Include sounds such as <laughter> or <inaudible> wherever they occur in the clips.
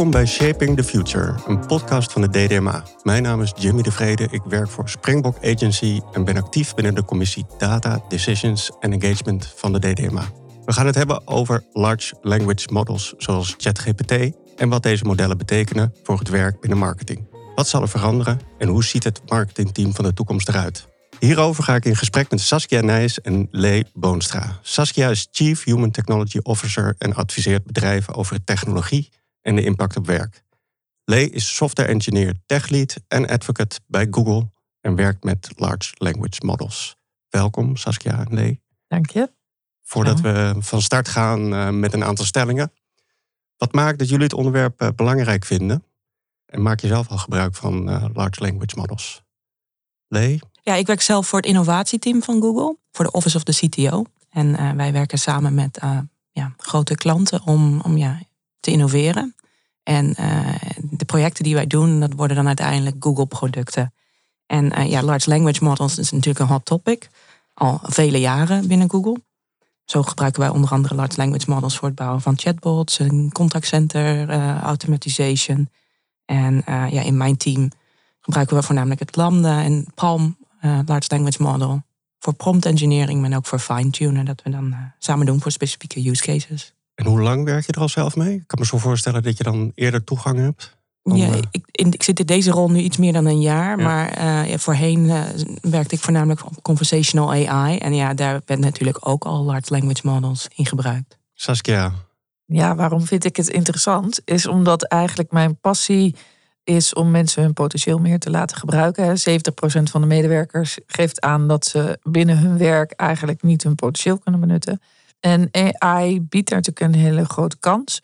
Welkom bij Shaping the Future, een podcast van de DDMA. Mijn naam is Jimmy de Vrede, ik werk voor Springbok Agency en ben actief binnen de commissie Data, Decisions en Engagement van de DDMA. We gaan het hebben over large language models zoals ChatGPT en wat deze modellen betekenen voor het werk binnen marketing. Wat zal er veranderen en hoe ziet het marketingteam van de toekomst eruit? Hierover ga ik in gesprek met Saskia Nijs en Lee Boonstra. Saskia is Chief Human Technology Officer en adviseert bedrijven over technologie en de impact op werk. Lee is software engineer, tech lead en advocate bij Google en werkt met large language models. Welkom Saskia en Lee. Dank je. Voordat we van start gaan eh, met een aantal stellingen. Wat maakt dat jullie het onderwerp eh, belangrijk vinden? En maak je zelf al gebruik van eh, large language models? Lee? Ja, ik werk zelf voor het innovatieteam van Google, voor de Office of the CTO. En wij werken samen met ja, grote klanten om, om ja, te innoveren. En de projecten die wij doen, dat worden dan uiteindelijk Google-producten. En ja, large language models is natuurlijk een hot topic. Al vele jaren binnen Google. Zo gebruiken wij onder andere large language models voor het bouwen van chatbots, een contact center, uh, automatization. En ja, in mijn team gebruiken we voornamelijk het Lambda en Palm large language model voor prompt engineering, maar ook voor fine-tunen. Dat we dan samen doen voor specifieke use cases. En hoe lang werk je er al zelf mee? Ik kan me zo voorstellen dat je dan eerder toegang hebt. Ja, eh, ik, ik, zit in deze rol nu iets meer dan een jaar. Maar uh, voorheen uh, werkte ik voornamelijk op conversational AI. En ja, daar ben natuurlijk ook al large language models in gebruikt. Saskia. Ja, waarom vind ik het interessant? Is omdat eigenlijk mijn passie is om mensen hun potentieel meer te laten gebruiken. 70% van de medewerkers geeft aan dat ze binnen hun werk eigenlijk niet hun potentieel kunnen benutten. En AI biedt daar natuurlijk een hele grote kans.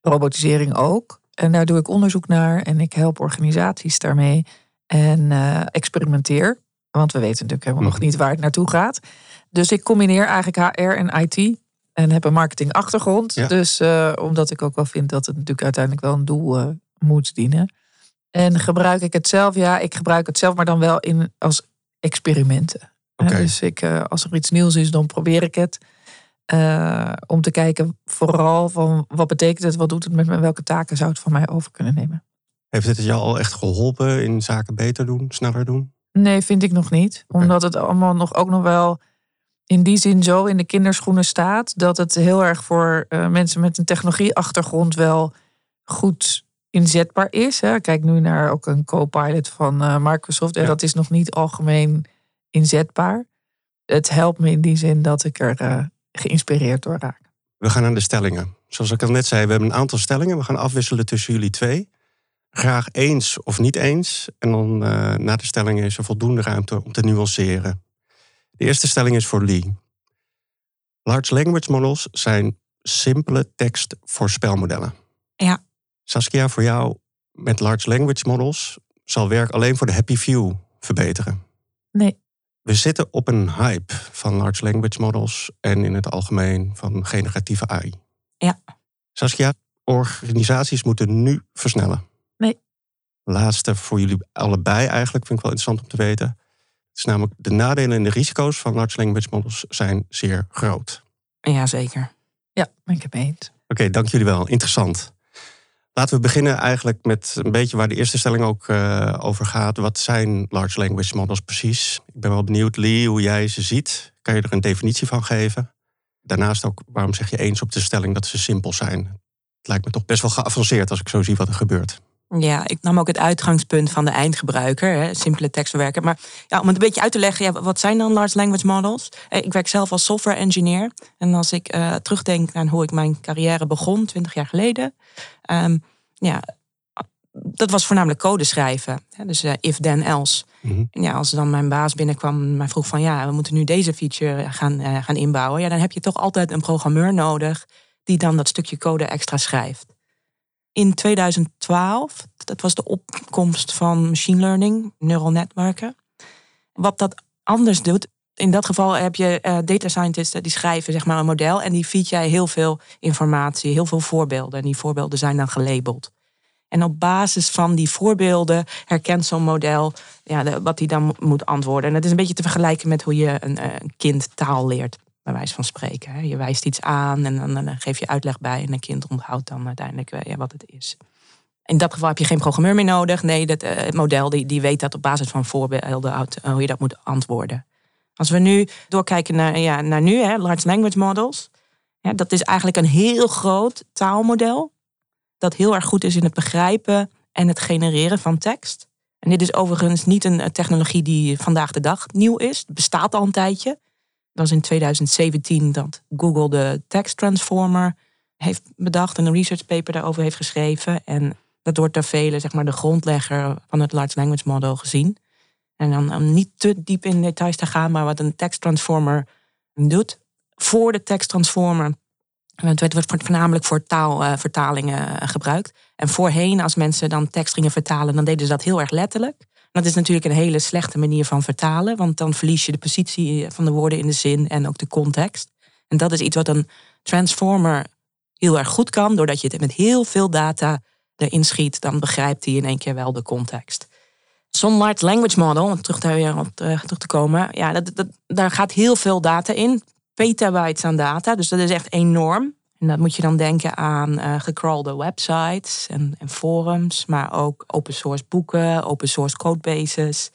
Robotisering ook. En daar doe ik onderzoek naar en ik help organisaties daarmee en uh, experimenteer. Want we weten natuurlijk helemaal nog mhm. niet waar het naartoe gaat. Dus ik combineer eigenlijk HR en IT en heb een marketingachtergrond. Dus uh, omdat ik ook wel vind dat het natuurlijk uiteindelijk wel een doel uh, moet dienen. En gebruik ik het zelf? Ja, ik gebruik het zelf, maar dan wel in, als experimenten. Okay. Dus ik, als er iets nieuws is, dan probeer ik het. Uh, om te kijken vooral van wat betekent het, wat doet het met me, welke taken zou het van mij over kunnen nemen. Heeft het jou al echt geholpen in zaken beter doen, sneller doen? Nee, vind ik nog niet. Omdat het allemaal nog ook nog wel in die zin zo in de kinderschoenen staat. Dat het heel erg voor uh, mensen met een technologieachtergrond wel goed inzetbaar is. Hè. Kijk nu naar ook een co-pilot van uh, Microsoft. En dat is nog niet algemeen inzetbaar. Het helpt me in die zin dat ik er geïnspireerd door raken. We gaan naar de stellingen. Zoals ik al net zei, we hebben een aantal stellingen. We gaan afwisselen tussen jullie twee. Graag eens of niet eens. En dan uh, na de stellingen is er voldoende ruimte om te nuanceren. De eerste stelling is voor Lee. Large language models zijn simpele tekstvoorspelmodellen. Ja. Saskia, voor jou met large language models zal werk alleen voor de happy few verbeteren. Nee. We zitten op een hype van large language models en in het algemeen van generatieve AI. Ja. Saskia, organisaties moeten nu versnellen. Nee. Laatste voor jullie allebei eigenlijk, vind ik wel interessant om te weten. Het is namelijk de nadelen en de risico's van large language models zijn zeer groot. Ja, zeker. Ja, ben ik het mee eens. Oké, dank jullie wel. Interessant. Laten we beginnen eigenlijk met een beetje waar de eerste stelling ook uh, over gaat. Wat zijn large language models precies? Ik ben wel benieuwd, Lee, hoe jij ze ziet. Kan je er een definitie van geven? Daarnaast ook, waarom zeg je eens op de stelling dat ze simpel zijn? Het lijkt me toch best wel geavanceerd als ik zo zie wat er gebeurt. Ja, ik nam ook het uitgangspunt van de eindgebruiker, hè, simpele tekstverwerken. Maar ja, om het een beetje uit te leggen, ja, wat zijn dan large language models? Eh, ik werk zelf als software engineer. En als ik uh, terugdenk aan hoe ik mijn carrière begon, 20 jaar geleden. Um, ja, dat was voornamelijk code schrijven. Dus uh, if, then, else. Mm En ja, als dan mijn baas binnenkwam en mij vroeg van... ja, we moeten nu deze feature gaan, uh, gaan inbouwen... Ja, dan heb je toch altijd een programmeur nodig... die dan dat stukje code extra schrijft. In 2012, dat was de opkomst van machine learning, neural netwerken. Wat dat anders doet, in dat geval heb je uh, data scientists die schrijven zeg maar, een model en die feed jij heel veel informatie, heel veel voorbeelden. En die voorbeelden zijn dan gelabeld. En op basis van die voorbeelden herkent zo'n model ja, wat hij dan moet antwoorden. En dat is een beetje te vergelijken met hoe je een, eh, een kind taal leert, bij wijze van spreken. Je wijst iets aan en dan, geef je uitleg bij en een kind onthoudt dan uiteindelijk eh, wat het is. In dat geval heb je geen programmeur meer nodig. Nee, dat, uh, het model die, die weet dat op basis van voorbeelden uh, hoe je dat moet antwoorden. Als we nu doorkijken naar, ja, naar nu, hè, large language models. Dat is eigenlijk een heel groot taalmodel. Dat heel erg goed is in het begrijpen en het genereren van tekst. En dit is overigens niet een technologie die vandaag de dag nieuw is. Het bestaat al een tijdje. Was in 2017 dat Google de text transformer heeft bedacht en een research paper daarover heeft geschreven. En dat wordt door velen zeg maar, de grondlegger van het large language model gezien. En dan om niet te diep in details te gaan, maar wat een text transformer doet. Voor de text transformer het werd voornamelijk voor taalvertalingen eh, gebruikt. En voorheen, als mensen dan tekst gingen vertalen, dan deden ze dat heel erg letterlijk. Dat is natuurlijk een hele slechte manier van vertalen, want dan verlies je de positie van de woorden in de zin en ook de context. En dat is iets wat een transformer heel erg goed kan, doordat je het met heel veel data erin schiet, dan begrijpt hij in één kear wel de context. Zo'n large language model, om terug, daar op terug te komen, ja, dat, daar gaat heel veel data in, petabytes aan data, dus dat is echt enorm. En dat moet je dan denken aan uh, gecrawlde websites en, en, forums, maar ook open source boeken, open source codebases.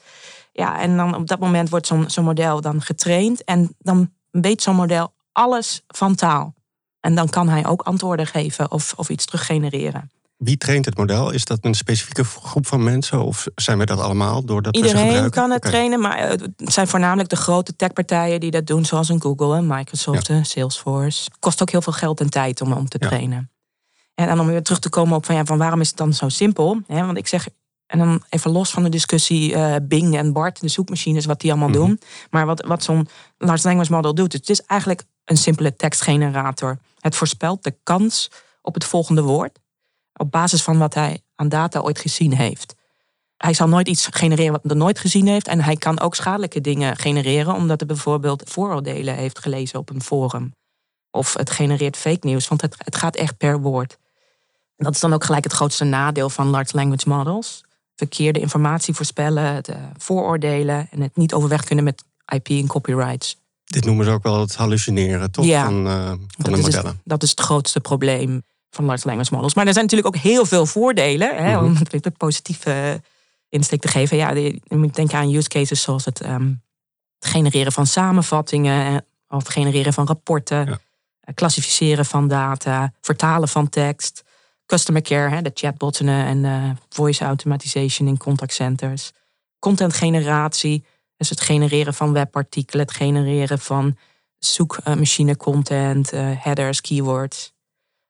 Ja, en dan op dat moment wordt zo'n zo'n model dan getraind en dan weet zo'n model alles van taal. En dan kan hij ook antwoorden geven of, of iets teruggenereren. Wie traint het model? Is dat een specifieke groep van mensen of zijn we dat allemaal doordat Iedereen kan het trainen, maar het zijn voornamelijk de grote techpartijen die dat doen, zoals een Google en Microsoft en Salesforce. Kost ook heel veel geld en tijd om, om te trainen. En dan om weer terug te komen op van, ja, van waarom is het dan zo simpel? want ik zeg, en dan even los van de discussie uh, Bing en Bart, de zoekmachines, wat die allemaal mhm. doen. Maar wat, wat zo'n large language model doet, het is eigenlijk een simpele tekstgenerator. Het voorspelt de kans op het volgende woord op basis van wat hij aan data ooit gezien heeft. Hij zal nooit iets genereren wat hij nooit gezien heeft. En hij kan ook schadelijke dingen genereren, omdat hij bijvoorbeeld vooroordelen heeft gelezen op een forum. Of het genereert fake news, want het, het gaat echt per woord. En dat is dan ook gelijk het grootste nadeel van large language models. Verkeerde informatie voorspellen, het, uh, vooroordelen en het niet overweg kunnen met IP en copyrights. Dit noemen ze ook wel het hallucineren, toch? Ja, van, uh, van de dus modellen. dat is het grootste probleem van large language models. Maar er zijn natuurlijk ook heel veel voordelen. Hè, mhm. Om het een positieve insteek te geven. Ja, ik denk aan use cases zoals het, ehm, het genereren van samenvattingen. Eh, of het genereren van rapporten. Ja. Eh, klassificeren van data. Vertalen van tekst. Customer care, hè, de chatbots en uh, voice automation in contact centers. Content generatie. Dus het genereren van webartikelen. Het genereren van zoekmachine content. headers, keywords.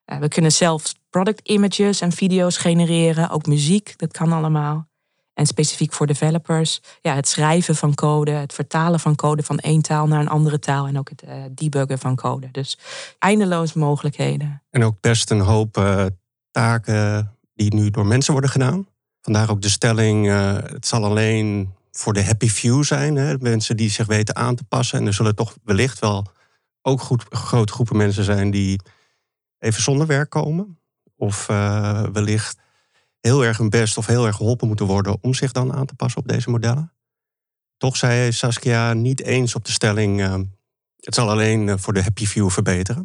Eh, we kunnen zelf product images en video's genereren, ook muziek, dat kan allemaal. En specifiek voor developers, ja, het schrijven van code, het vertalen van code van één taal naar een andere taal en ook het uh, debuggen van code. Dus eindeloos mogelijkheden. En ook best een hoop uh, taken die nu door mensen worden gedaan. Vandaar ook de stelling, het zal alleen voor de happy few zijn. Hè? Mensen die zich weten aan te passen. En er zullen toch wellicht wel ook goed, grote groepen mensen zijn die even zonder werk komen. Of uh, wellicht heel erg hun best of heel erg geholpen moeten worden om zich dan aan te passen op deze modellen. Toch zei Saskia niet eens op de stelling: uh, het zal alleen eh, voor de happy view verbeteren.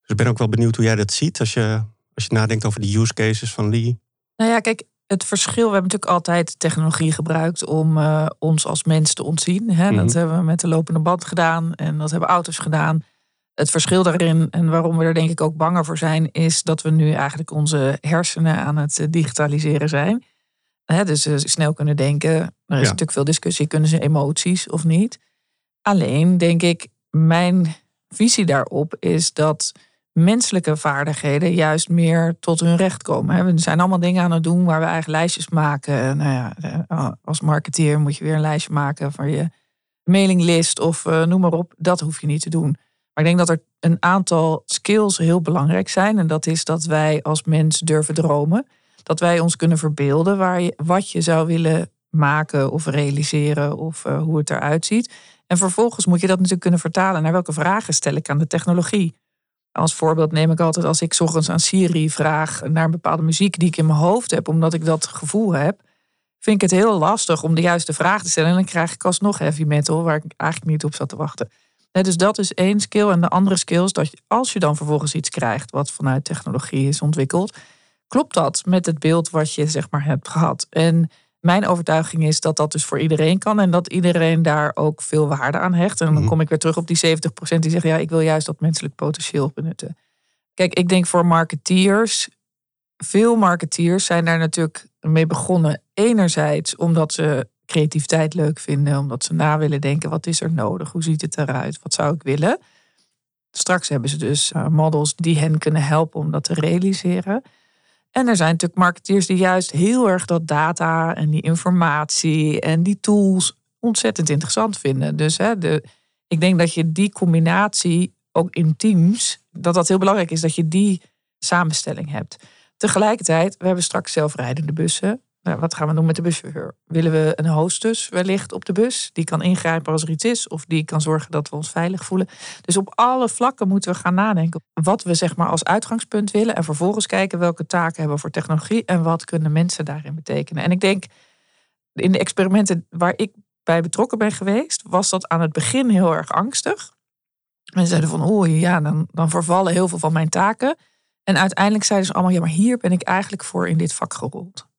Dus ik ben ook wel benieuwd hoe jij dat ziet als je, als je nadenkt over de use cases van Lee. Nou ja, kijk, het verschil, we hebben natuurlijk altijd technologie gebruikt om uh, ons als mens te ontzien. Hè? Dat mhm. hebben we met de lopende band gedaan en dat hebben auto's gedaan. Het verschil daarin en waarom we er denk ik ook banger voor zijn, is dat we nu eigenlijk onze hersenen aan het eh, digitaliseren zijn. dus ze snel kunnen denken. Er is natuurlijk veel discussie, kunnen ze emoties of niet? Alleen denk ik, mijn visie daarop is dat menselijke vaardigheden juist meer tot hun recht komen. We zijn allemaal dingen aan het doen waar we eigen lijstjes maken. Nou ja, eh, als marketeer moet je weer een lijstje maken van je mailinglist of eh, noem maar op. Dat hoef je niet te doen. Maar ik denk dat er een aantal skills heel belangrijk zijn. En dat is dat wij als mens durven dromen. Dat wij ons kunnen verbeelden waar je, wat je zou willen maken of realiseren of uh, hoe het eruit ziet. En vervolgens moet je dat natuurlijk kunnen vertalen naar welke vragen stel ik aan de technologie. Als voorbeeld neem ik altijd als ik ochtends aan Siri vraag naar een bepaalde muziek die ik in mijn hoofd heb, omdat ik dat gevoel heb, vind ik het heel lastig om de juiste vraag te stellen. En dan krijg ik alsnog heavy metal waar ik eigenlijk niet op zat te wachten dus dat is één skill. En de andere skill is dat je, als je dan vervolgens iets krijgt wat vanuit technologie is ontwikkeld, klopt dat met het beeld wat je zeg maar hebt gehad? En mijn overtuiging is dat dat dus voor iedereen kan en dat iedereen daar ook veel waarde aan hecht. En dan Mhm. kom ik weer terug op die 70% die zeggen, ja, ik wil juist dat menselijk potentieel benutten. Kijk, ik denk voor marketeers, veel marketeers zijn daar natuurlijk mee begonnen. Enerzijds omdat ze creativiteit leuk vinden, omdat ze na willen denken, wat is er nodig? Hoe ziet het eruit? Wat zou ik willen? Straks hebben ze dus eh, models die hen kunnen helpen om dat te realiseren. En er zijn natuurlijk marketeers die juist heel erg dat data en die informatie en die tools ontzettend interessant vinden. Dus hè, de, ik denk dat je die combinatie ook in teams, dat dat heel belangrijk is dat je die samenstelling hebt. Tegelijkertijd, we hebben straks zelfrijdende bussen. Nou, wat gaan we doen met de buschauffeur? Willen we een hostess wellicht op de bus? Die kan ingrijpen als er iets is. Of die kan zorgen dat we ons veilig voelen. Dus op alle vlakken moeten we gaan nadenken. Wat we zeg maar als uitgangspunt willen. En vervolgens kijken welke taken hebben we voor technologie. En wat kunnen mensen daarin betekenen. En ik denk in de experimenten waar ik bij betrokken ben geweest. Was dat aan het begin heel erg angstig. En zeiden van, oh ja, dan, dan vervallen heel veel van mijn taken. En uiteindelijk zeiden ze allemaal, ja, maar hier ben ik eigenlijk voor in dit vak gerold.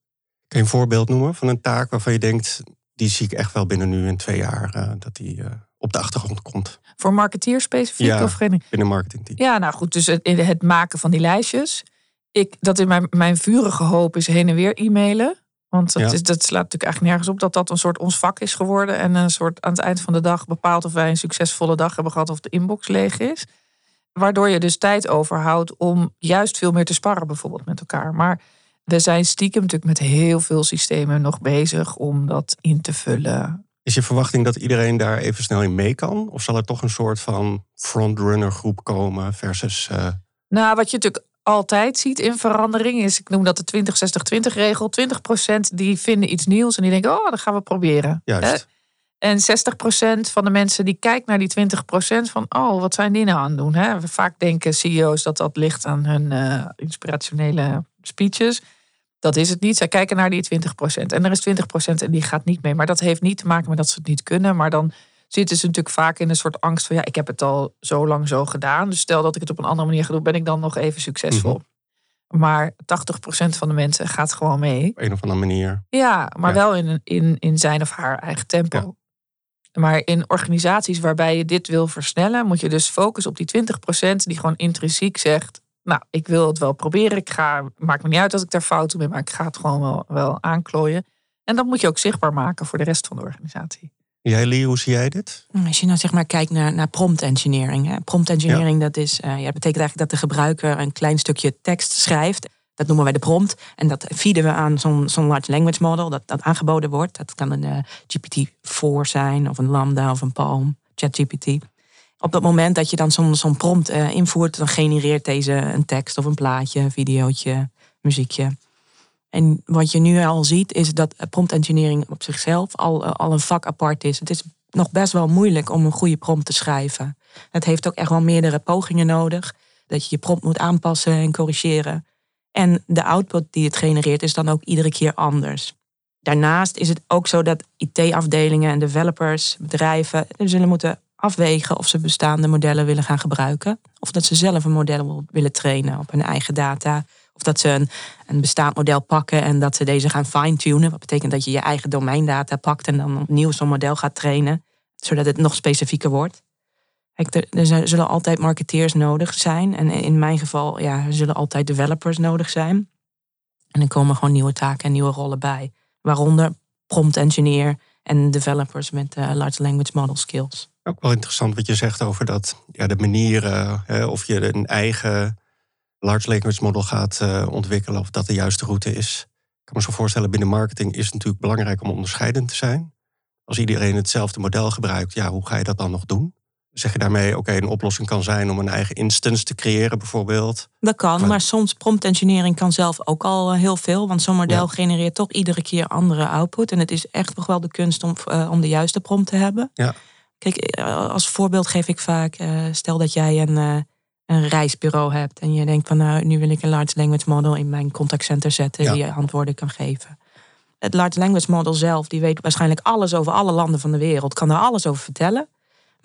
Kun je een voorbeeld noemen van een taak waarvan je denkt, die zie ik echt wel binnen nu en twee jaar eh, dat die eh, op de achtergrond komt Voor marketeers specifiek Ja. of geen? binnen marketingteam? Ja, nou goed, dus het, het maken van die lijstjes. Ik, dat in mijn, mijn vurige hoop is heen en weer e-mailen. Want dat, Ja. is, dat slaat natuurlijk eigenlijk nergens op dat dat een soort ons vak is geworden. En een soort aan het eind van de dag bepaalt of wij een succesvolle dag hebben gehad of de inbox leeg is. Waardoor je dus tijd overhoudt om juist veel meer te sparren bijvoorbeeld met elkaar. Maar we zijn stiekem natuurlijk met heel veel systemen nog bezig om dat in te vullen. Is je verwachting dat iedereen daar even snel in mee kan? Of zal er toch een soort van frontrunner groep komen versus... eh, Nou, wat je natuurlijk altijd ziet in verandering is, ik noem dat de 20-60-20 regel. 20% die vinden iets nieuws en die denken, oh, dat gaan we proberen. juist. Hè? En 60% van de mensen die kijkt naar die 20% van, oh, wat zijn die nou aan het doen? Hè? Vaak denken CEO's dat dat ligt aan hun eh, inspirationele speeches. Dat is het niet. Zij kijken naar die 20%. En er is 20% en die gaat niet mee. Maar dat heeft niet te maken met dat ze het niet kunnen. Maar dan zitten ze natuurlijk vaak in een soort angst van... ja, ik heb het al zo lang zo gedaan. Dus stel dat ik het op een andere manier ga doen... ben ik dan nog even succesvol. Maar 80% van de mensen gaat gewoon mee. Op een of andere manier. Ja, maar Ja. wel in, in, in zijn of haar eigen tempo. Maar in organisaties waarbij je dit wil versnellen, moet je dus focussen op die 20% die gewoon intrinsiek zegt. Nou, ik wil het wel proberen. Ik ga, maakt me niet uit als ik daar fouten mee, maar ik ga het gewoon wel, wel aanklooien. En dat moet je ook zichtbaar maken voor de rest van de organisatie. Jij, Lee, hoe zie jij dit? Als je nou zeg maar kijkt naar, naar prompt engineering. Hè. Prompt engineering, dat, is, eh, ja, betekent eigenlijk dat de gebruiker een klein stukje tekst schrijft. Dat noemen wij de prompt. En dat feeden we aan zo'n zo'n large language model dat, dat aangeboden wordt. Dat kan een eh, GPT-4 zijn, of een Lambda, of een Palm, ChatGPT. Op dat moment dat je dan zo'n zo'n prompt eh, invoert, dan genereert deze een tekst of een plaatje, een videootje, muziekje. En wat je nu al ziet, is dat prompt engineering op zichzelf al, eh, al een vak apart is. Het is nog best wel moeilijk om een goede prompt te schrijven. Het heeft ook echt wel meerdere pogingen nodig. Dat je je prompt moet aanpassen en corrigeren. En de output die het genereert is dan ook iedere keer anders. Daarnaast is het ook zo dat IT-afdelingen en developers, bedrijven, zullen moeten afwegen of ze bestaande modellen willen gaan gebruiken. Of dat ze zelf een model willen trainen op hun eigen data. Of dat ze een, een bestaand model pakken en dat ze deze gaan fine-tunen. Wat betekent dat je je eigen domeindata pakt en dan opnieuw zo'n model gaat trainen. Zodat het nog specifieker wordt. Kijk, er, zullen altijd marketeers nodig zijn. En in mijn geval ja, er zullen altijd developers nodig zijn. En er komen gewoon nieuwe taken en nieuwe rollen bij. Waaronder prompt engineer en developers met eh, large language model skills. Ook wel interessant wat je zegt over dat ja, de manieren, of je een eigen large language model gaat eh, ontwikkelen, of dat de juiste route is. Ik kan me zo voorstellen, binnen marketing is het natuurlijk belangrijk om onderscheidend te zijn. Als iedereen hetzelfde model gebruikt, ja, hoe ga je dat dan nog doen? Zeg je daarmee, oké, een oplossing kan zijn om een eigen instance te creëren, bijvoorbeeld. Dat kan, maar soms prompt engineering kan zelf ook al eh, heel veel. Want zo'n model Ja. genereert toch iedere keer andere output. En het is echt nog wel de kunst om, eh, om de juiste prompt te hebben. Ja. Kijk, eh, als voorbeeld geef ik vaak, stel dat jij een, een reisbureau hebt. En je denkt van nou, nu wil ik een large language model in mijn contactcenter zetten Ja. die je antwoorden kan geven. Het large language model zelf, die weet waarschijnlijk alles over alle landen van de wereld. Kan daar alles over vertellen.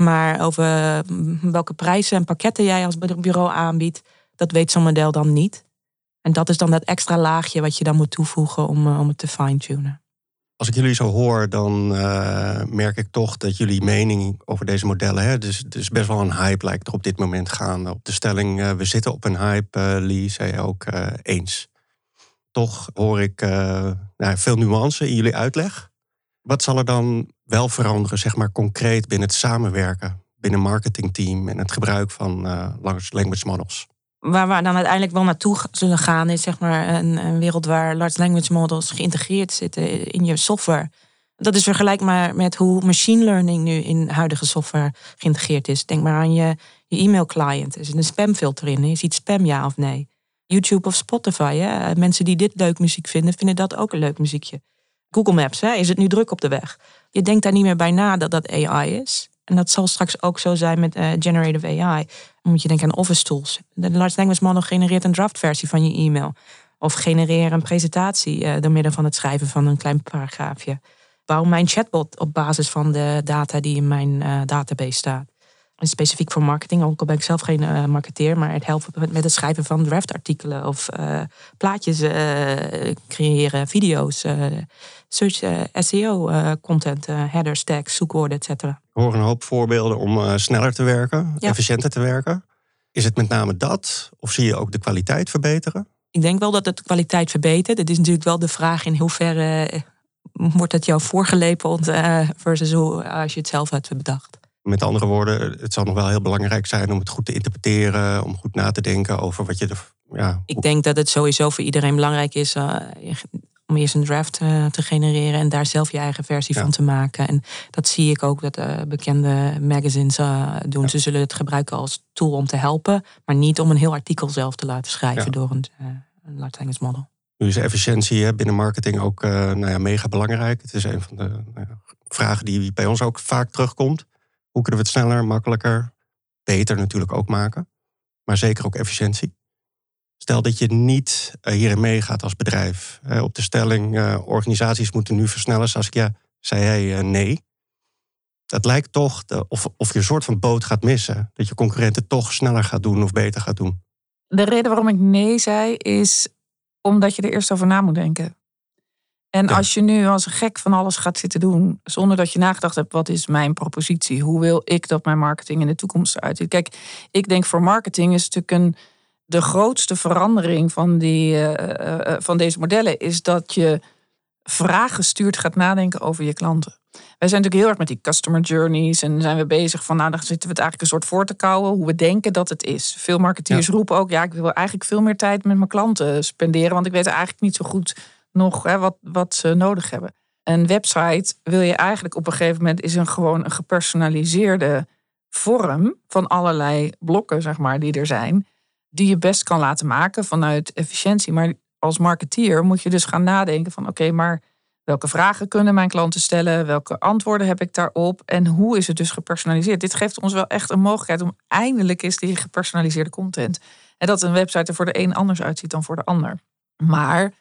Maar over mm, welke prijzen en pakketten jij als bureau aanbiedt, dat weet zo'n model dan niet. En dat is dan dat extra laagje wat je dan moet toevoegen om, om het te fine-tunen. Als ik jullie zo hoor, dan uh, merk ik toch dat jullie mening over deze modellen, hè, dus, dus best wel een hype lijkt er op dit moment gaan. Op de stelling, we zitten op een hype, Lee, zei je ook eens. Toch hoor ik nou, veel nuance in jullie uitleg. Wat zal er dan wel veranderen, zeg maar concreet binnen het samenwerken, binnen marketingteam en het gebruik van large language models? waar we dan uiteindelijk wel naartoe zullen gaan, is zeg maar een, een, wereld waar large language models geïntegreerd zitten in je software. Dat is vergelijkbaar met hoe machine learning nu in huidige software geïntegreerd is. Denk maar aan je, je e-mail client. Er zit een spamfilter in. Je ziet spam ja of nee. YouTube of Spotify. Mensen die dit leuk muziek vinden, vinden dat ook een leuk muziekje. Google Maps, hè? is het nu druk op de weg? Je denkt daar niet meer bij na dat dat AI is. En dat zal straks ook zo zijn met uh, generative AI. Dan moet je denken aan office tools. De large language model genereert een draftversie van je e-mail. Of genereer een presentatie uh, door middel van het schrijven van een klein paragraafje. Bouw mijn chatbot op basis van de data die in mijn uh, database staat. Specifiek voor marketing, ook al ben ik zelf geen uh, marketeer, maar het helpt met, met het schrijven van draftartikelen of plaatjes creëren, video's search, SEO content, headers, tags, zoekwoorden, et cetera. Ik hoor een hoop voorbeelden om sneller te werken, efficiënter te werken. Is het met name dat? Of zie je ook de kwaliteit verbeteren? Ik denk wel dat het de kwaliteit verbetert. Het is natuurlijk wel de vraag in hoeverre wordt het jou voorgelepeld versus hoe als je het zelf hebt bedacht. Met andere woorden, het zal nog wel heel belangrijk zijn om het goed te interpreteren, om goed na te denken over wat je er. Ja, ik denk dat het sowieso voor iedereen belangrijk is om eerst een draft uh, te genereren en daar zelf je eigen versie van te maken. En dat zie ik ook dat uh, bekende magazines doen. Ze zullen het gebruiken als tool om te helpen, maar niet om een heel artikel zelf te laten schrijven door een, een large language model. Nu is efficiëntie binnen marketing ook nou ja, mega belangrijk. Het is een van de nou vragen die bij ons ook vaak terugkomt. Hoe kunnen we het sneller, makkelijker, beter natuurlijk ook maken? Maar zeker ook efficiëntie. Stel dat je niet uh, hierin meegaat als bedrijf. Uh, op de stelling, uh, organisaties moeten nu versnellen. Ja, zei hij nee. Dat lijkt toch of, of je een soort van boot gaat missen. Dat je concurrenten toch sneller gaat doen of beter gaat doen. De reden waarom ik nee zei is omdat je er eerst over na moet denken. En ja. als je nu als een gek van alles gaat zitten doen, zonder dat je nagedacht hebt, wat is mijn propositie? Hoe wil ik dat mijn marketing in de toekomst eruit ziet? Kijk, ik denk voor marketing is natuurlijk een de grootste verandering van, die, uh, van deze modellen is dat je vraaggestuurd gaat nadenken over je klanten. Wij zijn natuurlijk heel erg met die customer journeys en zijn we bezig van, nou dan zitten we het eigenlijk een soort voor te kouwen hoe we denken dat het is. Veel marketeers roepen ook, ja ik wil eigenlijk veel meer tijd met mijn klanten spenderen, want ik weet eigenlijk niet zo goed nog wat, wat ze nodig hebben. Een website wil je eigenlijk op een gegeven moment is een gewoon een gepersonaliseerde vorm van allerlei blokken, zeg maar, die er zijn die je best kan laten maken vanuit efficiëntie. Maar als marketeer moet je dus gaan nadenken van oké, maar welke vragen kunnen mijn klanten stellen? Welke antwoorden heb ik daarop? En hoe is het dus gepersonaliseerd? Dit geeft ons wel echt een mogelijkheid om eindelijk eens die gepersonaliseerde content. En dat een website er voor de een anders uitziet dan voor de ander. Maar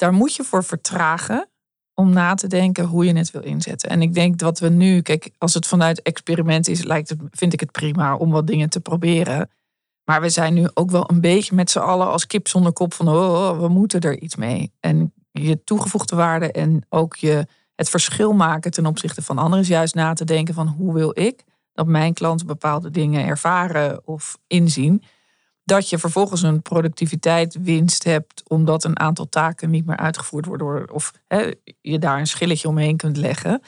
daar moet je voor vertragen om na te denken hoe je het wil inzetten. En ik denk dat we nu, kijk, als het vanuit experiment is, lijkt het, vind ik het prima om wat dingen te proberen. Maar we zijn nu ook wel een beetje met z'n allen als kip zonder kop van oh, oh, we moeten er iets mee. En je toegevoegde waarde en ook je het verschil maken ten opzichte van anderen is juist na te denken van hoe wil ik dat mijn klanten bepaalde dingen ervaren of inzien. Dat je vervolgens een productiviteitswinst hebt omdat een aantal taken niet meer uitgevoerd worden of hè, je daar een schilletje omheen kunt leggen.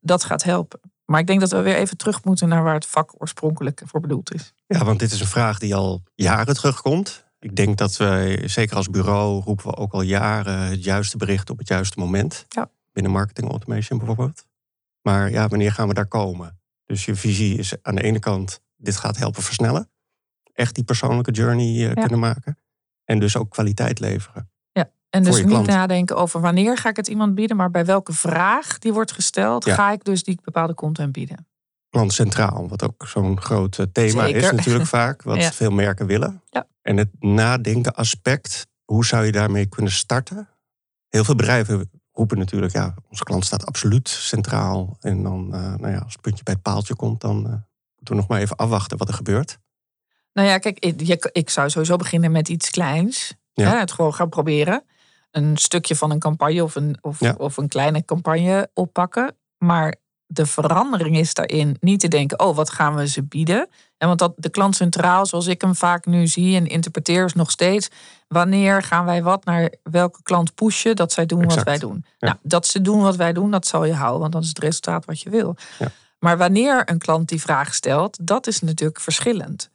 Dat gaat helpen. Maar ik denk dat we weer even terug moeten naar waar het vak oorspronkelijk voor bedoeld is. Ja, want dit is een vraag die al jaren terugkomt. Ik denk dat wij, zeker als bureau, roepen we ook al jaren het juiste bericht op het juiste moment. Ja. Binnen marketing automation bijvoorbeeld. Maar ja, wanneer gaan we daar komen? Dus je visie is aan de ene kant, dit gaat helpen versnellen. Echt die persoonlijke journey uh, kunnen maken. En dus ook kwaliteit leveren. En dus niet nadenken over wanneer ga ik het iemand bieden, maar bij welke vraag die wordt gesteld, ga ik dus die bepaalde content bieden. Klant centraal, wat ook zo'n groot eh, thema is natuurlijk <laughs> vaak, wat veel merken willen. Ja. En het nadenken aspect, hoe zou je daarmee kunnen starten? Heel veel bedrijven roepen natuurlijk, ja, onze klant staat absoluut centraal. En dan, uh, nou ja, als het puntje bij het paaltje komt, dan uh, moeten we nog maar even afwachten wat er gebeurt. Nou ja, kijk, ik, ik zou sowieso beginnen met iets kleins. Hè, het gewoon gaan proberen. Een stukje van een campagne of een, of, of een kleine campagne oppakken. Maar de verandering is daarin niet te denken, oh, wat gaan we ze bieden? En want dat de klant centraal, zoals ik hem vaak nu zie en interpreteer, is nog steeds wanneer gaan wij wat naar welke klant pushen dat zij doen wat wij doen. Nou, dat ze doen wat wij doen, dat zal je houden, want dat is het resultaat wat je wil. Ja. Maar wanneer een klant die vraag stelt, dat is natuurlijk verschillend.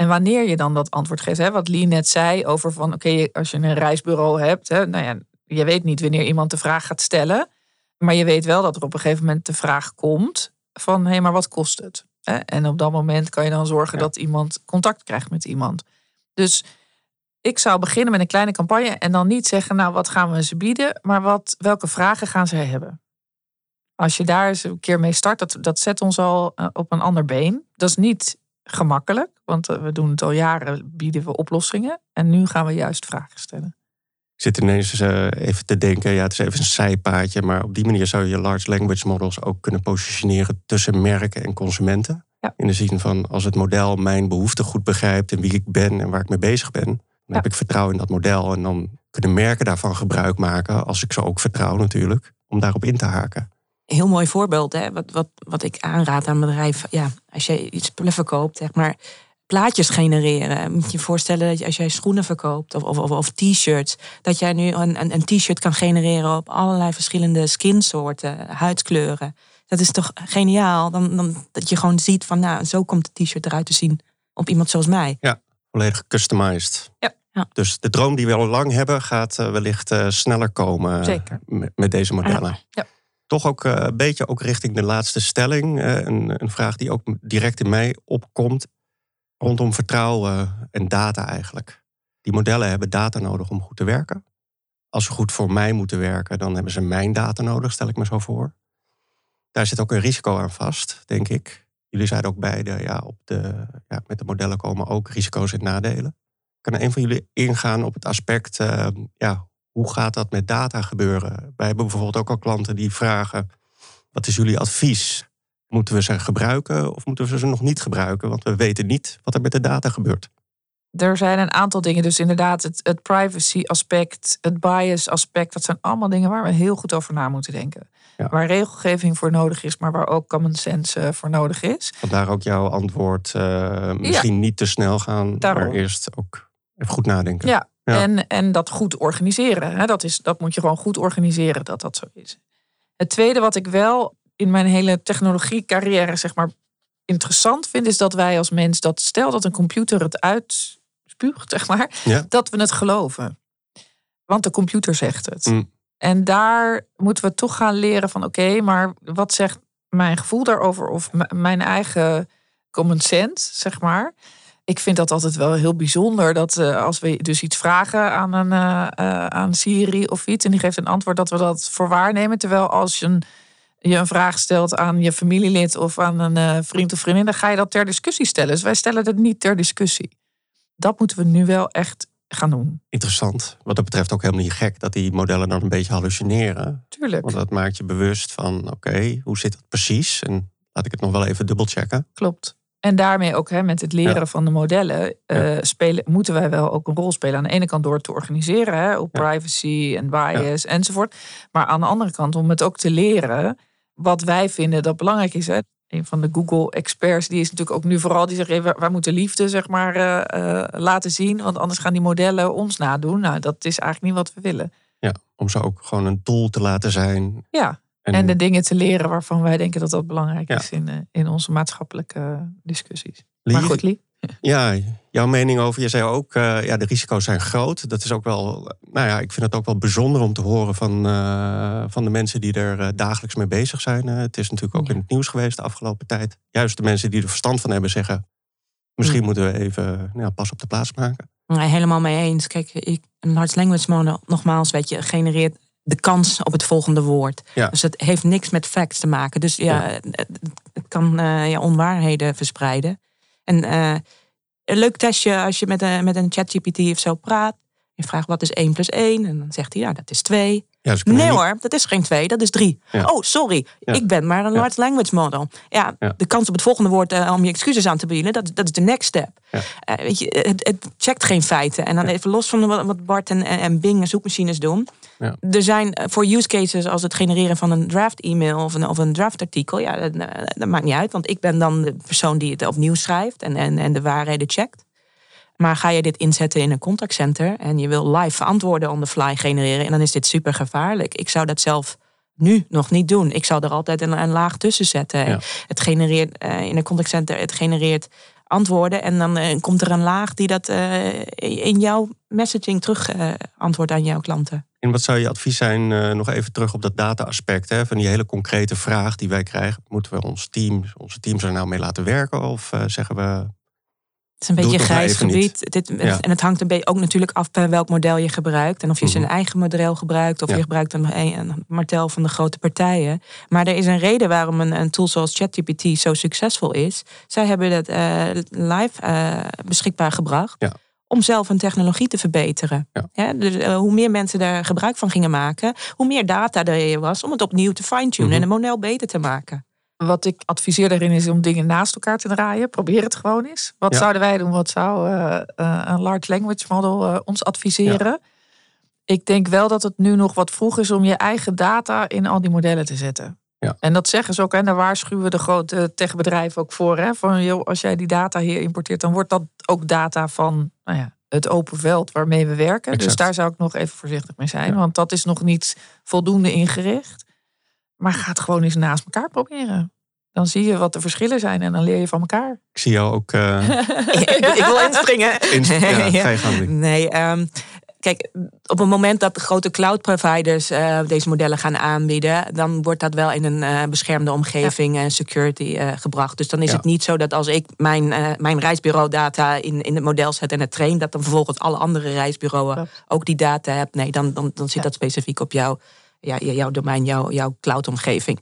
En wanneer je dan dat antwoord geeft, hè, wat Lee net zei over van oké, als je een reisbureau hebt, hè, nou ja, je weet niet wanneer iemand de vraag gaat stellen. Maar je weet wel dat er op een gegeven moment de vraag komt van hé, hey, maar wat kost het? En op dat moment kan je dan zorgen dat iemand contact krijgt met iemand. Dus ik zou beginnen met een kleine campagne en dan niet zeggen, nou wat gaan we ze bieden, maar wat, welke vragen gaan ze hebben? Als je daar eens een keer mee start, dat, dat zet ons al eh, op een ander been. Dat is niet gemakkelijk, want eh, we doen het al jaren, bieden we oplossingen. En nu gaan we juist vragen stellen. Ik zit ineens uh, even te denken, ja, het is even een zijpaadje, maar op die manier zou je large language models ook kunnen positioneren tussen merken en consumenten. In de zin van als het model mijn behoeften goed begrijpt en wie ik ben en waar ik mee bezig ben, dan heb ik vertrouwen in dat model en dan kunnen merken daarvan gebruik maken, als ik ze ook vertrouw natuurlijk, om daarop in te haken. Heel mooi voorbeeld, hè? Wat, wat, wat ik aanraad aan bedrijven. Ja, als je iets verkoopt, zeg maar plaatjes genereren. Moet je je voorstellen dat als jij schoenen verkoopt of, of, of t-shirts, dat jij nu een, een t-shirt kan genereren op allerlei verschillende skinsoorten, huidskleuren. Dat is toch geniaal? Dan, dan, dat je gewoon ziet van, nou, zo komt het t-shirt eruit te zien op iemand zoals mij. Ja, volledig customized. Ja. ja. Dus de droom die we al lang hebben, gaat eh, wellicht uh, sneller komen Zeker. Met, met, deze modellen. Ja. Toch ook uh, een beetje ook richting de laatste stelling. Een, een, vraag die ook direct in mij opkomt rondom vertrouwen en data eigenlijk. Die modellen hebben data nodig om goed te werken. Als ze goed voor mij moeten werken, dan hebben ze mijn data nodig, stel ik me zo voor. Daar zit ook een risico aan vast, denk ik. Jullie zeiden ook beide, ja, op de, ja, met de modellen komen ook risico's en nadelen. Kan een van jullie ingaan op het aspect, uh, ja, hoe gaat dat met data gebeuren? Wij hebben bijvoorbeeld ook al klanten die vragen, wat is jullie advies? Moeten we ze gebruiken of moeten we ze nog niet gebruiken? Want we weten niet wat er met de data gebeurt. Er zijn een aantal dingen. Dus inderdaad, het, het privacy aspect, het bias aspect. Dat zijn allemaal dingen waar we heel goed over na moeten denken. Waar regelgeving voor nodig is, maar waar ook common sense eh, voor nodig is. Vandaar ook jouw antwoord. Uh, misschien niet te snel gaan, Daarom. maar eerst ook even goed nadenken. Ja, En, en dat goed organiseren. Dat, is, dat moet je gewoon goed organiseren dat dat zo is. Het tweede wat ik wel in mijn hele technologiecarrière zeg maar interessant vind, is dat wij als mens dat stel dat een computer het uitspuugt, zeg maar, dat we het geloven. Want de computer zegt het. Mm. En daar moeten we toch gaan leren van oké, maar wat zegt mijn gevoel daarover of mijn eigen common sense, zeg maar. Ik vind dat altijd wel heel bijzonder dat uh, als we dus iets vragen aan, een, uh, uh, aan Siri of iets en die geeft een antwoord, dat we dat voor waarnemen. Terwijl als je een je een vraag stelt aan je familielid of aan een vriend of vriendin, dan ga je dat ter discussie stellen. Dus wij stellen het niet ter discussie. Dat moeten we nu wel echt gaan doen. Interessant. Wat dat betreft ook helemaal niet gek dat die modellen dan een beetje hallucineren. Tuurlijk. Want dat maakt je bewust van, oké, hoe zit het precies? En laat ik het nog wel even dubbelchecken. Klopt. En daarmee ook hè, met het leren van de modellen uh, spelen, moeten wij wel ook een rol spelen. Aan de ene kant door het te organiseren hè, op privacy en bias enzovoort. Maar aan de andere kant om het ook te leren wat wij vinden dat belangrijk is. Hè. Een van de Google-experts, die is natuurlijk ook nu vooral, die zegt, wij moeten liefde zeg maar, uh, uh, laten zien, want anders gaan die modellen ons nadoen. Nou, dat is eigenlijk niet wat we willen. Ja, om ze ook gewoon een tool te laten zijn. Ja, en, en de dingen te leren waarvan wij denken dat dat belangrijk is in, uh, in onze maatschappelijke discussies. maar goed, Lee. <laughs> Ja, jouw mening over, je zei ook, uh, ja, de risico's zijn groot. Dat is ook wel, nou ja, ik vind het ook wel bijzonder om te horen van, uh, van de mensen die er uh, dagelijks mee bezig zijn. het is natuurlijk ook in het nieuws geweest de afgelopen tijd. Juist de mensen die er verstand van hebben zeggen, misschien moeten we even nou, pas op de plaats maken. Nee, helemaal mee eens. Kijk, ik, een large language model, nogmaals, weet je, genereert de kans op het volgende woord. Ja. Dus het heeft niks met facts te maken. Dus ja, ja. Het, kan ja, onwaarheden verspreiden. En uh, een leuk testje als je met een, met een ChatGPT of zo praat. Je vraagt wat is 1 plus 1 en dan zegt hij ja dat is 2. Ja, Nee niet- hoor, dat is geen twee, dat is drie. Ja. Oh, sorry, Ja. ik ben maar een large language model. Ja, de kans op het volgende woord eh, om je excuses aan te bieden, dat, dat is de next step. Eh, weet je, het, het checkt geen feiten. En dan even los van wat, Bart en, en Bing en zoekmachines doen. Ja. Er zijn eh, voor use cases als het genereren van een draft e-mail of een, of een draft artikel. Ja, dat, eh, dat maakt niet uit, want ik ben dan de persoon die het opnieuw schrijft en, en, en de waarheden checkt. Maar ga je dit inzetten in een contactcenter en je wil live antwoorden on the fly genereren, en dan is dit super gevaarlijk. Ik zou dat zelf nu nog niet doen. Ik zou er altijd een, een laag tussen zetten. Ja. Het genereert eh, in een contactcenter, het genereert antwoorden en dan eh, komt er een laag die dat eh, in jouw messaging terug antwoordt aan jouw klanten. En wat zou je advies zijn, nog even terug op dat data-aspect, hè, van die hele concrete vraag die wij krijgen. Moeten we ons team, onze teams er nou mee laten werken? Of zeggen we, Het is een beetje het een grijs gebied. Dit, Ja. En het hangt een beetje ook natuurlijk af bij welk model je gebruikt. En of je Mhm. zijn eigen model gebruikt. Of Ja. je gebruikt een, een model van de grote partijen. Maar er is een reden waarom een, een tool zoals ChatGPT zo succesvol is. Zij hebben dat eh, live eh, beschikbaar gebracht. Ja. Om zelf een technologie te verbeteren. Dus eh, hoe meer mensen daar gebruik van gingen maken, hoe meer data er was om het opnieuw te fine-tunen Mhm. en een model beter te maken. Wat ik adviseer daarin is om dingen naast elkaar te draaien. Probeer het gewoon eens. Wat Ja. zouden wij doen? Wat zou eh, eh, een large language model eh, ons adviseren? Ik denk wel dat het nu nog wat vroeg is om je eigen data in al die modellen te zetten. Ja. En dat zeggen ze ook, en daar waarschuwen de grote techbedrijven ook voor. Hè? Van, joh, als jij die data hier importeert, dan wordt dat ook data van nou ja, het open veld waarmee we werken. Dus daar zou ik nog even voorzichtig mee zijn, Ja. want dat is nog niet voldoende ingericht. Maar ga het gewoon eens naast elkaar proberen. Dan zie je wat de verschillen zijn en dan leer je van elkaar. ik zie jou ook eh, <laughs> ik wil inspringen. in, <laughs> ja, ga je gang. Nick. Nee, ehm, kijk, op het moment dat de grote cloud providers eh, deze modellen gaan aanbieden, dan wordt dat wel in een eh, beschermde omgeving en security eh, gebracht. Dus dan is Ja. het niet zo dat als ik mijn, eh, mijn reisbureau data in, in het model zet en het train, dat dan vervolgens alle andere reisbureaus ook die data hebben. Nee, dan, dan, dan zit Ja. dat specifiek op jouw, ja, jouw domein, jouw, jouw cloud omgeving.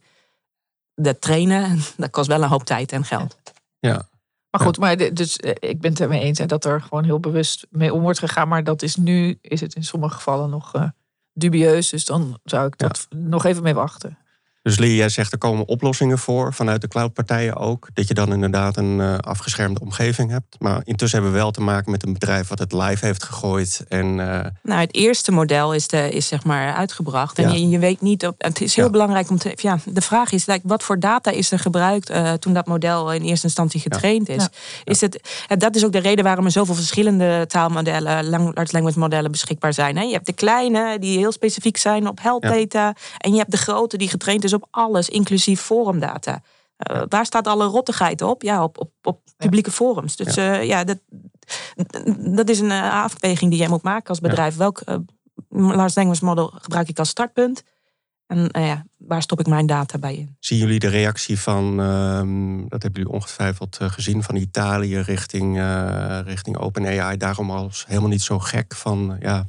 Dat trainen, <laughs> dat kost wel een hoop tijd en geld. Ja. Maar goed, maar dus, eh, ik ben het ermee eens hè, dat er gewoon heel bewust mee om wordt gegaan. Maar dat is nu, is het in sommige gevallen nog eh, dubieus. Dus dan zou ik dat nog even mee wachten. Dus Lee, jij zegt er komen oplossingen voor vanuit de cloudpartijen ook. Dat je dan inderdaad een eh, afgeschermde omgeving hebt. Maar intussen hebben we wel te maken met een bedrijf wat het live heeft gegooid. En eh, Nou, het eerste model is, de, is zeg maar uitgebracht. En Ja. je, je weet niet, op- het is heel Ja. belangrijk om te. Ja, de vraag is, like, wat voor data is er gebruikt eh, toen dat model in eerste instantie getraind is? Ja. is het, dat is ook de reden waarom er zoveel verschillende taalmodellen, large language modellen beschikbaar zijn. Hè? Je hebt de kleine, die heel specifiek zijn op health Ja. data. En je hebt de grote, die getraind is op alles, inclusief forumdata. Eh, waar staat alle rottigheid op? Ja, op, op, op publieke forums. Dus ja, ja dat, dat is een eh, afweging die jij moet maken als bedrijf. Welk eh, large language model gebruik ik als startpunt? En eh, ja, waar stop ik mijn data bij in? zien jullie de reactie van, ehm, dat hebben jullie ongetwijfeld eh, gezien, van Italië richting, eh richting OpenAI. Daarom als helemaal niet zo gek van, ja,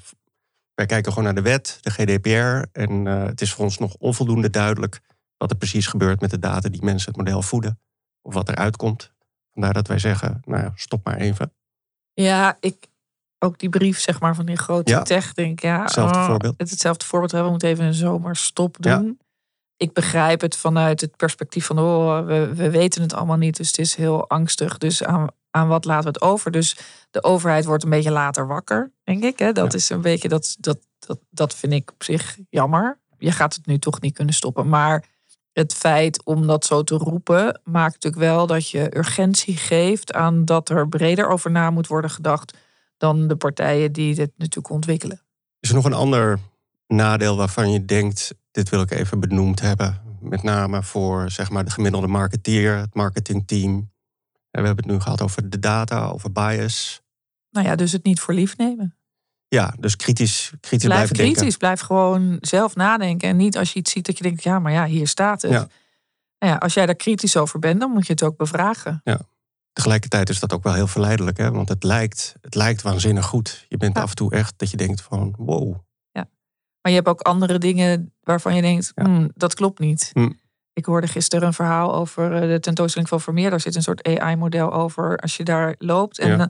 wij kijken gewoon naar de wet, de GDPR. En eh, het is voor ons nog onvoldoende duidelijk wat er precies gebeurt met de data die mensen het model voeden. Of wat eruit komt. Vandaar dat wij zeggen, nou ja, stop maar even. Ja, ik ook die brief zeg maar van die grote Ja. tech denk ik, ja, Hetzelfde oh, voorbeeld. Het hetzelfde voorbeeld hebben. We moeten even een zomerstop Ja. Ik begrijp het vanuit het perspectief van oh, we, we weten het allemaal niet, dus het is heel angstig. Dus aan, aan wat laten we het over? Dus de overheid wordt een beetje later wakker, denk ik. Hè? Dat Ja. is een beetje dat, dat, dat, dat vind ik op zich jammer. Je gaat het nu toch niet kunnen stoppen. Maar het feit om dat zo te roepen, maakt natuurlijk wel dat je urgentie geeft aan dat er breder over na moet worden gedacht dan de partijen die dit natuurlijk ontwikkelen. Is er nog een ander nadeel waarvan je denkt, dit wil ik even benoemd hebben? Met name voor zeg maar, de gemiddelde marketeer, het marketingteam. En we hebben het nu gehad over de data, over bias. Nou ja, dus het niet voor lief nemen. Ja, dus kritisch, kritisch Blijf blijven kritisch, denken. blijf gewoon zelf nadenken. En niet als je iets ziet dat je denkt, ja, maar ja, hier staat het. Ja. Nou ja, als jij daar kritisch over bent, dan moet je het ook bevragen. Tegelijkertijd is dat ook wel heel verleidelijk, hè? want het lijkt, het lijkt waanzinnig goed. Je bent Ja. af en toe echt dat je denkt van wow. Maar je hebt ook andere dingen waarvan je denkt, Ja. "Hmm, dat klopt niet. Hmm. Ik hoorde gisteren een verhaal over eh, de tentoonstelling van Vermeer. Daar zit een soort AI-model over als je daar loopt. En Ja.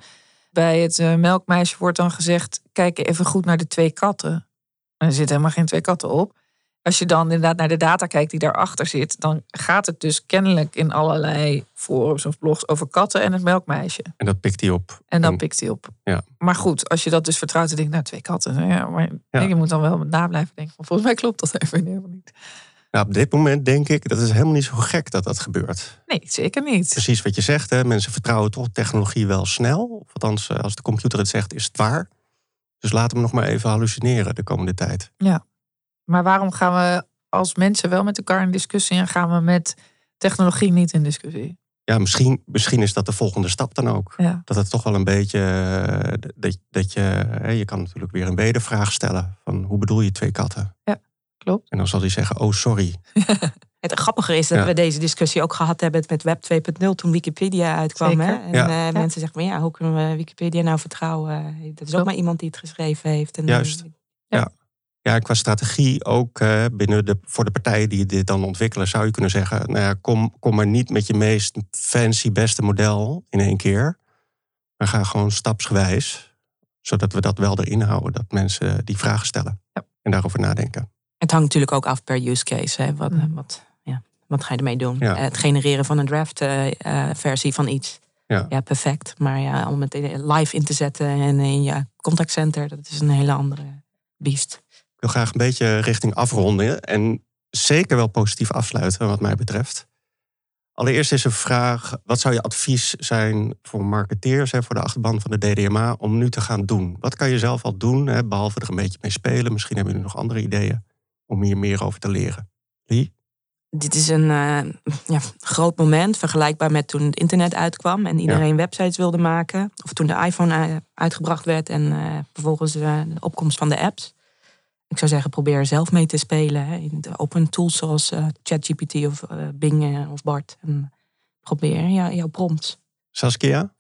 bij het eh, melkmeisje wordt dan gezegd, kijk even goed naar de twee katten. En er zitten helemaal geen twee katten op. Als je dan inderdaad naar de data kijkt die daarachter zit, dan gaat het dus kennelijk in allerlei forums of blogs over katten en het melkmeisje. En dat pikt hij op. En dan pikt hij op. Ja. Maar goed, als je dat dus vertrouwt, dan denk ik, nou, twee katten. Ja, maar je moet dan wel met na blijven denken. volgens mij klopt dat even helemaal niet. Nou, op dit moment denk ik, dat is helemaal niet zo gek dat dat gebeurt. Nee, zeker niet. Precies wat je zegt, hè? mensen vertrouwen toch technologie wel snel. Of althans, eh, als de computer het zegt, is het waar. Dus laten we nog maar even hallucineren de komende tijd. Ja, maar waarom gaan we als mensen wel met elkaar in discussie en gaan we met technologie niet in discussie? Ja, misschien, misschien is dat de volgende stap dan ook. Ja. Dat het toch wel een beetje. eh, Dat, dat je. hè, Je kan natuurlijk weer een wedervraag stellen. Van hoe bedoel je twee katten? Ja, klopt. En dan zal hij zeggen: Oh, sorry. <laughs> Het grappige is dat Ja. we deze discussie ook gehad hebben met Web 2.0 toen Wikipedia uitkwam. Zeker. Hè? En Ja. eh, mensen zeggen, maar ja, hoe kunnen we Wikipedia nou vertrouwen? Dat is ook maar iemand die het geschreven heeft. En, Juist. Ja, en qua strategie ook eh, binnen de, voor de partijen die dit dan ontwikkelen, zou je kunnen zeggen: nou ja, kom, kom maar niet met je meest fancy, beste model in één keer. Maar ga gewoon stapsgewijs, zodat we dat wel erin houden, dat mensen die vragen stellen Ja. en daarover nadenken. Het hangt natuurlijk ook af per use case. Hè? Wat, Mhm. wat, ja, wat ga je ermee doen? Ja. Eh, Het genereren van een draft-versie van iets. Ja. perfect. Maar ja, om het live in te zetten en in je contactcenter, dat is een hele andere beest. Ik wil graag een beetje richting afronden en zeker wel positief afsluiten, wat mij betreft. Allereerst is een vraag: wat zou je advies zijn voor marketeers, hè, voor de achterban van de DDMA, om nu te gaan doen? Wat kan je zelf al doen, hè, behalve er een beetje mee spelen? Misschien hebben jullie nog andere ideeën om hier meer over te leren. Lee? Dit is een eh, ja, groot moment, vergelijkbaar met toen het internet uitkwam en iedereen websites wilde maken. Of toen de iPhone eh, uitgebracht werd en eh, vervolgens de opkomst van de apps. Ik zou zeggen, probeer er zelf mee te spelen. Hè, in de open tools zoals eh, ChatGPT of eh, Bing eh, of Bart. En probeer ja, jouw prompts. Saskia?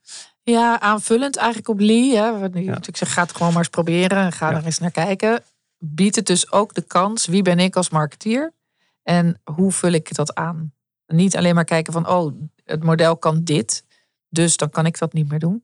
Ja, aanvullend eigenlijk op Lee. Hè, natuurlijk zegt, ga het gewoon maar eens proberen en ga Ja. er eens naar kijken. Biedt het dus ook de kans, wie ben ik als marketeer? En hoe vul ik dat aan? Niet alleen maar kijken van, oh, het model kan dit, dus dan kan ik dat niet meer doen.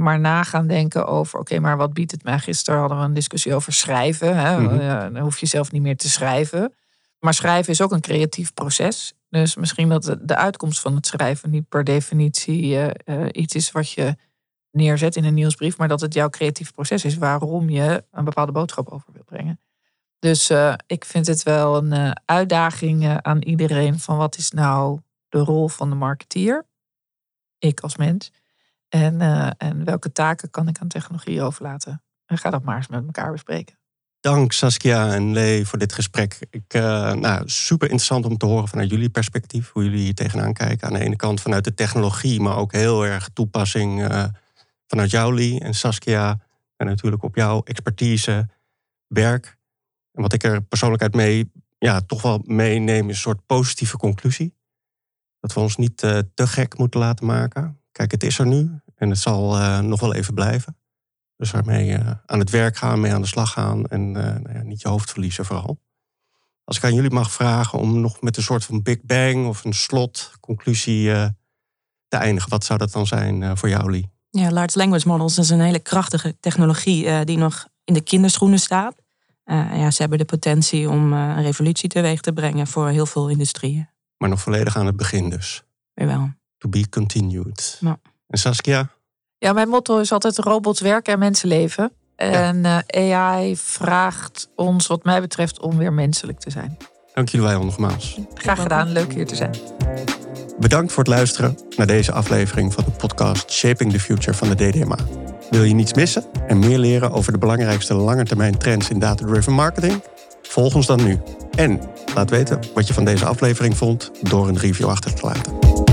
Maar na gaan denken over, oké, maar wat biedt het mij? Gisteren hadden we een discussie over schrijven. Hè? Mhm. Eh, Dan hoef je zelf niet meer te schrijven. Maar schrijven is ook een creatief proces. Dus misschien dat de- uitkomst van het schrijven niet per definitie eh, eh, iets is wat je neerzet in een nieuwsbrief, maar dat het jouw creatief proces is waarom je een bepaalde boodschap over wilt brengen. Dus ik vind het wel een uitdaging aan iedereen van wat is nou de rol van de marketeer, ik als mens, en, eh, en welke taken kan ik aan technologie overlaten. En ga dat maar eens met elkaar bespreken. Dank Saskia en Lee voor dit gesprek. Ik, eh, nou, super interessant om te horen vanuit jullie perspectief. Hoe jullie hier tegenaan kijken. Aan de ene kant vanuit de technologie, maar ook heel erg toepassing eh, vanuit jou Lee en Saskia. En natuurlijk op jouw expertise, werk. En wat ik er persoonlijk uit mee, ja, toch wel meeneem is een soort positieve conclusie. Dat we ons niet te gek moeten laten maken. Kijk, het is er nu en het zal eh, nog wel even blijven. Dus waarmee eh, aan het werk gaan, mee aan de slag gaan en eh, nou ja, niet je hoofd verliezen vooral. Als ik aan jullie mag vragen om nog met een soort van big bang of een slot conclusie te eindigen, wat zou dat dan zijn voor jou, Lee? Ja, large language models is een hele krachtige technologie die nog in de kinderschoenen staat. Ja, ze hebben de potentie om een revolutie teweeg te brengen voor heel veel industrieën. Maar nog volledig aan het begin dus. Jawel. To be continued. Ja. En Saskia? Ja, mijn motto is altijd robots werken en mensen leven. En eh, AI vraagt ons, wat mij betreft, om weer menselijk te zijn. Dank jullie wel nogmaals. Graag gedaan, leuk hier te zijn. Bedankt voor het luisteren naar deze aflevering van de podcast Shaping the Future van de DDMA. Wil je niets missen en meer leren over de belangrijkste langetermijn trends in data-driven marketing? Volg ons dan nu. En laat weten wat je van deze aflevering vond door een review achter te laten.